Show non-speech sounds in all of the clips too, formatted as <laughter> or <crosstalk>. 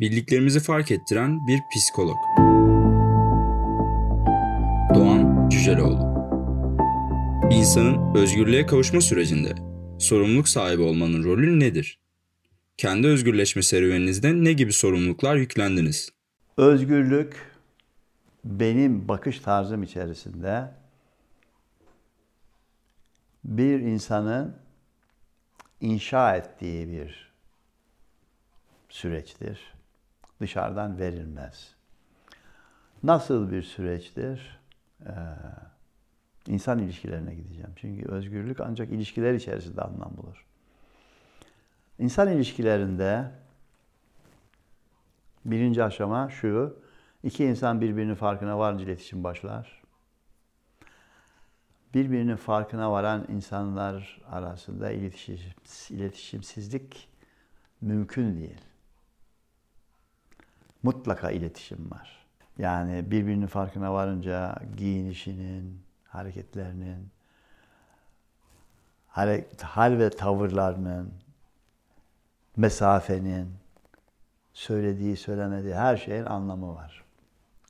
Bildiklerimizi fark ettiren bir psikolog. Doğan Cüceloğlu İnsanın özgürlüğe kavuşma sürecinde sorumluluk sahibi olmanın rolü nedir? Kendi özgürleşme serüveninizde ne gibi sorumluluklar yüklendiniz? Özgürlük benim bakış tarzım içerisinde bir insanın inşa ettiği bir süreçtir. Dışarıdan verilmez. Nasıl bir süreçtir? Ee, insan ilişkilerine gideceğim. Çünkü özgürlük ancak ilişkiler içerisinde anlam bulur. İnsan ilişkilerinde birinci aşama şu, iki insan birbirinin farkına varınca iletişim başlar. Birbirinin farkına varan insanlar arasında iletişim, iletişimsizlik mümkün değil. Mutlaka iletişim var. Yani birbirinin farkına varınca giyinişinin, hareketlerinin, hal ve tavırlarının, mesafenin, söylediği, söylemediği her şeyin anlamı var.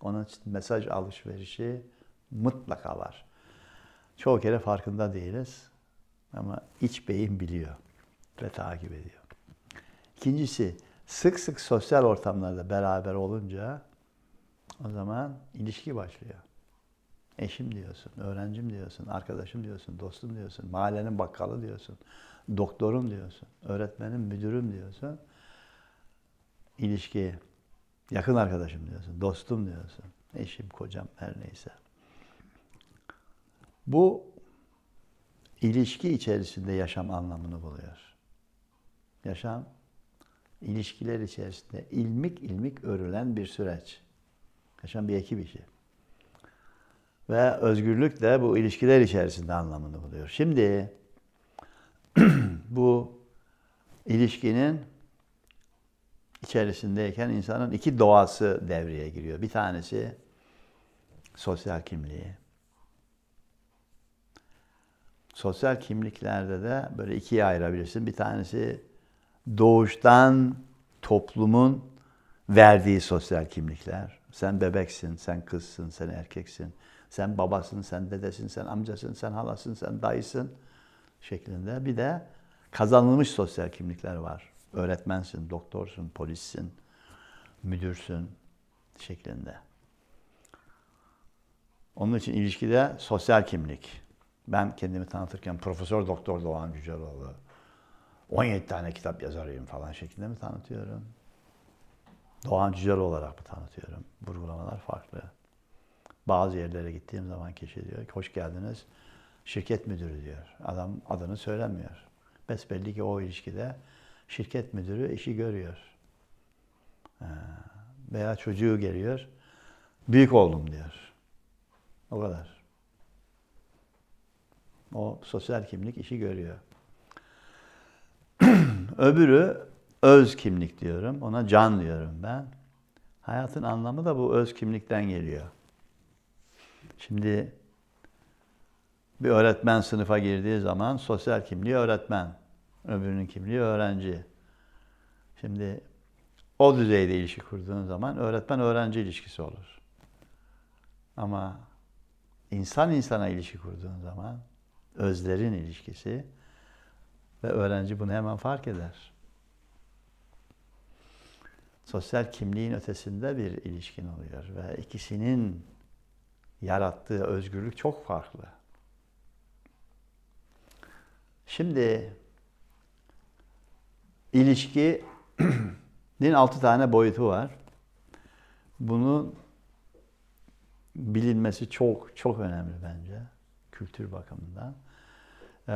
Onun için mesaj alışverişi mutlaka var. Çoğu kere farkında değiliz ama iç beyin biliyor ve takip ediyor. İkincisi, sık sık sosyal ortamlarda beraber olunca o zaman ilişki başlıyor. Eşim diyorsun, öğrencim diyorsun, arkadaşım diyorsun, dostum diyorsun, mahallenin bakkalı diyorsun, doktorum diyorsun, öğretmenim, müdürüm diyorsun. İlişki, yakın arkadaşım diyorsun, dostum diyorsun, eşim, kocam her neyse. Bu ilişki içerisinde yaşam anlamını buluyor. Yaşam ilişkiler içerisinde ilmik ilmik örülen bir süreç. Yaşam bir ekip işi. Ve özgürlük de bu ilişkiler içerisinde anlamını buluyor. Şimdi <clears throat> bu ilişkinin içerisindeyken insanın iki doğası devreye giriyor. Bir tanesi sosyal kimliği. Sosyal kimliklerde de böyle ikiye ayırabilirsin. Bir tanesi doğuştan toplumun verdiği sosyal kimlikler. Sen bebeksin, sen kızsın, sen erkeksin. Sen babasın, sen dedesin, sen amcasın, sen halasın, sen dayısın şeklinde. Bir de kazanılmış sosyal kimlikler var. Öğretmensin, doktorsun, polissin, müdürsün şeklinde. Onun için ilişkide sosyal kimlik. Ben kendimi tanıtırken Profesör Doktor Doğan Cüceloğlu, 17 tane kitap yazarıyım falan şeklinde mi tanıtıyorum? Doğan Cüceloğlu olarak mı tanıtıyorum? Vurgulamalar farklı. Bazı yerlere gittiğim zaman kişi diyor ki hoş geldiniz. Şirket müdürü diyor. Adam adını söylemiyor. Besbelli ki o ilişkide şirket müdürü işi görüyor. Veya çocuğu geliyor. Büyük oğlum diyor. O kadar. O sosyal kimlik işi görüyor. Öbürü öz kimlik diyorum. Ona can diyorum ben. Hayatın anlamı da bu öz kimlikten geliyor. Şimdi bir öğretmen sınıfa girdiği zaman sosyal kimliği öğretmen, öbürünün kimliği öğrenci. Şimdi o düzeyde ilişki kurduğun zaman öğretmen-öğrenci ilişkisi olur. Ama insan insana ilişki kurduğun zaman özlerin ilişkisi ve öğrenci bunu hemen fark eder. Sosyal kimliğin ötesinde bir ilişkin oluyor ve ikisinin yarattığı özgürlük çok farklı. Şimdi ilişkinin <clears throat> altı tane boyutu var. Bunun bilinmesi çok çok önemli bence kültür bakımından. Ee,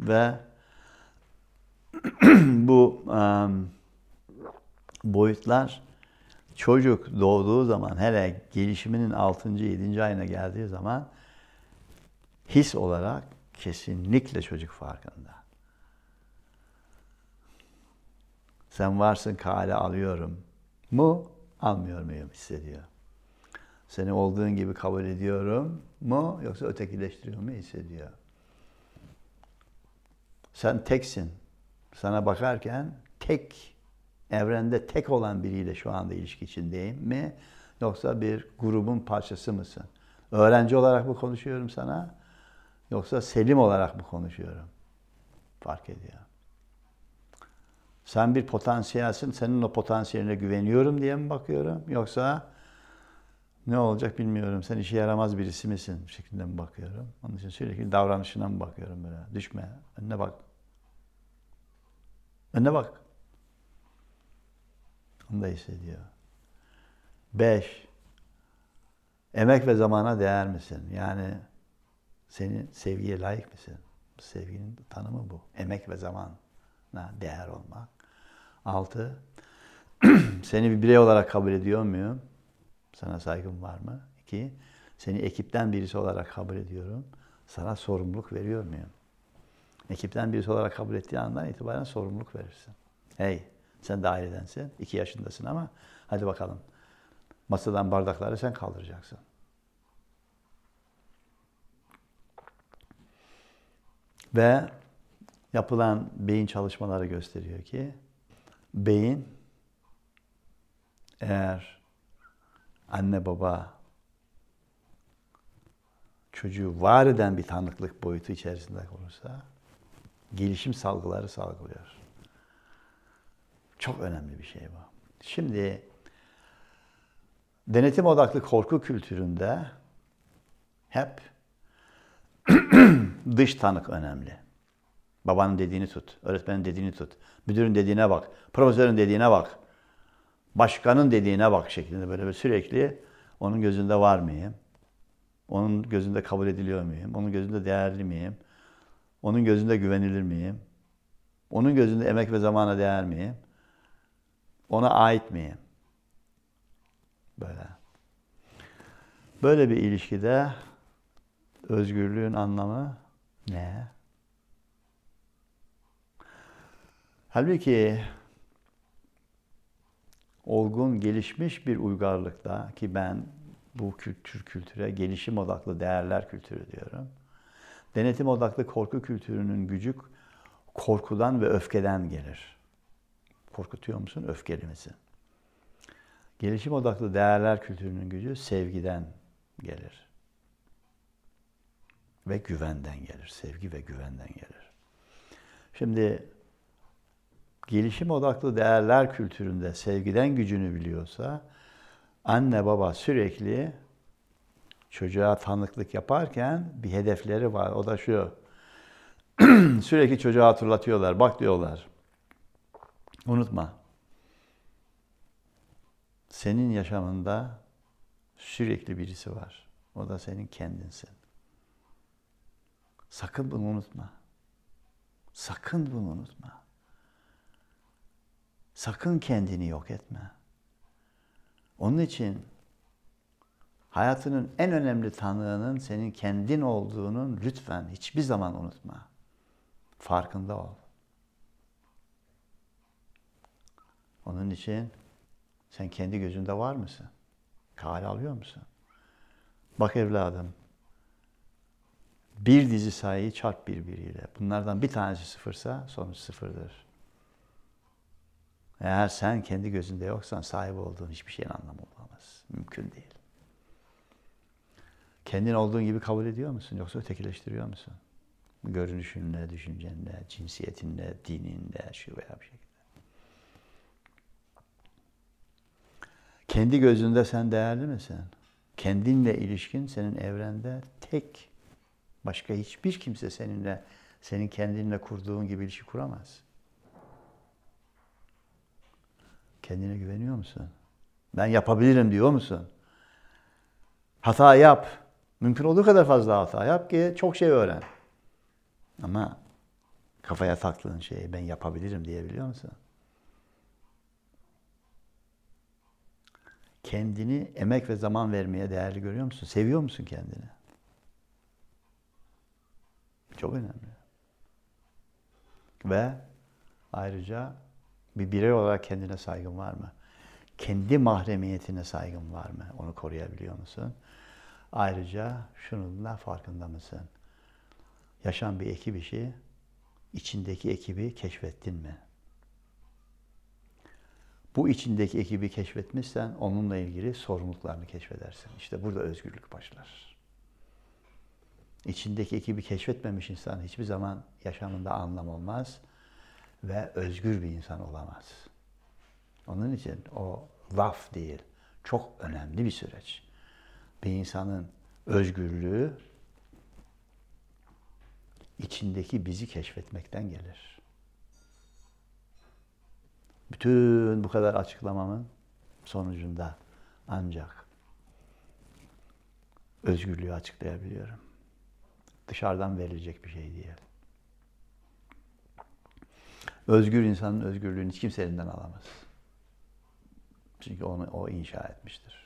ve <clears throat> bu um, boyutlar çocuk doğduğu zaman hele gelişiminin 6. 7. ayına geldiği zaman his olarak kesinlikle çocuk farkında. Sen varsın kale alıyorum mu almıyor muyum hissediyor. Seni olduğun gibi kabul ediyorum mu yoksa ötekileştiriyor mu hissediyor. Sen teksin. Sana bakarken tek Evrende tek olan biriyle şu anda ilişki içindeyim mi? Yoksa bir grubun parçası mısın? Öğrenci olarak mı konuşuyorum sana? Yoksa selim olarak mı konuşuyorum? Fark ediyor. Sen bir potansiyelsin, senin o potansiyeline güveniyorum diye mi bakıyorum? Yoksa ne olacak bilmiyorum, sen işe yaramaz birisi misin şeklinde mi bakıyorum? Onun için sürekli davranışına mı bakıyorum böyle? Düşme, önüne bak. Önüne bak. Onu da hissediyor. Beş, emek ve zamana değer misin? Yani senin sevgiye layık mısın? Sevginin tanımı bu. Emek ve zamana değer olmak. Altı, <clears throat> seni bir birey olarak kabul ediyor muyum? Sana saygım var mı? İki, seni ekipten birisi olarak kabul ediyorum. Sana sorumluluk veriyor muyum? Ekipten birisi olarak kabul ettiği andan itibaren sorumluluk verirsin. Hey, sen de ailedensin, iki yaşındasın ama hadi bakalım. Masadan bardakları sen kaldıracaksın. Ve yapılan beyin çalışmaları gösteriyor ki beyin eğer anne baba çocuğu var eden bir tanıklık boyutu içerisinde olursa gelişim salgıları salgılıyor. Çok önemli bir şey bu. Şimdi denetim odaklı korku kültüründe hep <clears throat> dış tanık önemli. Babanın dediğini tut, öğretmenin dediğini tut, müdürün dediğine bak, profesörün dediğine bak, başkanın dediğine bak şeklinde böyle, böyle sürekli onun gözünde var mıyım? Onun gözünde kabul ediliyor muyum? Onun gözünde değerli miyim? Onun gözünde güvenilir miyim? Onun gözünde emek ve zamana değer miyim? Ona ait miyim? Böyle. Böyle bir ilişkide özgürlüğün anlamı ne? Halbuki olgun, gelişmiş bir uygarlıkta ki ben bu kültür kültüre gelişim odaklı değerler kültürü diyorum. Denetim odaklı korku kültürünün gücü korkudan ve öfkeden gelir. Korkutuyor musun? Öfkeli misin? Gelişim odaklı değerler kültürünün gücü sevgiden gelir. Ve güvenden gelir. Sevgi ve güvenden gelir. Şimdi gelişim odaklı değerler kültüründe sevgiden gücünü biliyorsa anne baba sürekli çocuğa tanıklık yaparken bir hedefleri var. O da şu. <clears throat> sürekli çocuğa hatırlatıyorlar. Bak diyorlar. Unutma. Senin yaşamında sürekli birisi var. O da senin kendinsin. Sakın bunu unutma. Sakın bunu unutma. Sakın kendini yok etme. Onun için hayatının en önemli tanığının senin kendin olduğunun lütfen hiçbir zaman unutma. Farkında ol. Onun için sen kendi gözünde var mısın? Kale alıyor musun? Bak evladım, bir dizi sayıyı çarp birbiriyle. Bunlardan bir tanesi sıfırsa sonuç sıfırdır. Eğer sen kendi gözünde yoksan sahip olduğun hiçbir şeyin anlamı olamaz. Mümkün değil. Kendin olduğun gibi kabul ediyor musun yoksa ötekileştiriyor musun? Görünüşünle, düşüncenle, cinsiyetinle, dininle, şu veya bir şekilde. Kendi gözünde sen değerli misin? Kendinle ilişkin senin evrende tek. Başka hiçbir kimse seninle, senin kendinle kurduğun gibi ilişki kuramaz. Kendine güveniyor musun? Ben yapabilirim diyor musun? Hata yap. Mümkün olduğu kadar fazla hata yap ki çok şey öğren. Ama kafaya taktığın şeyi ben yapabilirim diyebiliyor musun? Kendini emek ve zaman vermeye değerli görüyor musun? Seviyor musun kendini? Çok önemli. Ve ayrıca bir birey olarak kendine saygın var mı? Kendi mahremiyetine saygın var mı? Onu koruyabiliyor musun? Ayrıca şunun da farkında mısın? Yaşam bir ekip işi. İçindeki ekibi keşfettin mi? Bu içindeki ekibi keşfetmişsen onunla ilgili sorumluluklarını keşfedersin. İşte burada özgürlük başlar. İçindeki ekibi keşfetmemiş insan hiçbir zaman yaşamında anlam olmaz ve özgür bir insan olamaz. Onun için o laf değil, çok önemli bir süreç. Bir insanın özgürlüğü içindeki bizi keşfetmekten gelir. Bütün bu kadar açıklamamın sonucunda ancak özgürlüğü açıklayabiliyorum. Dışarıdan verilecek bir şey değil. Özgür insanın özgürlüğünü hiç kimse elinden alamaz. Çünkü onu o inşa etmiştir.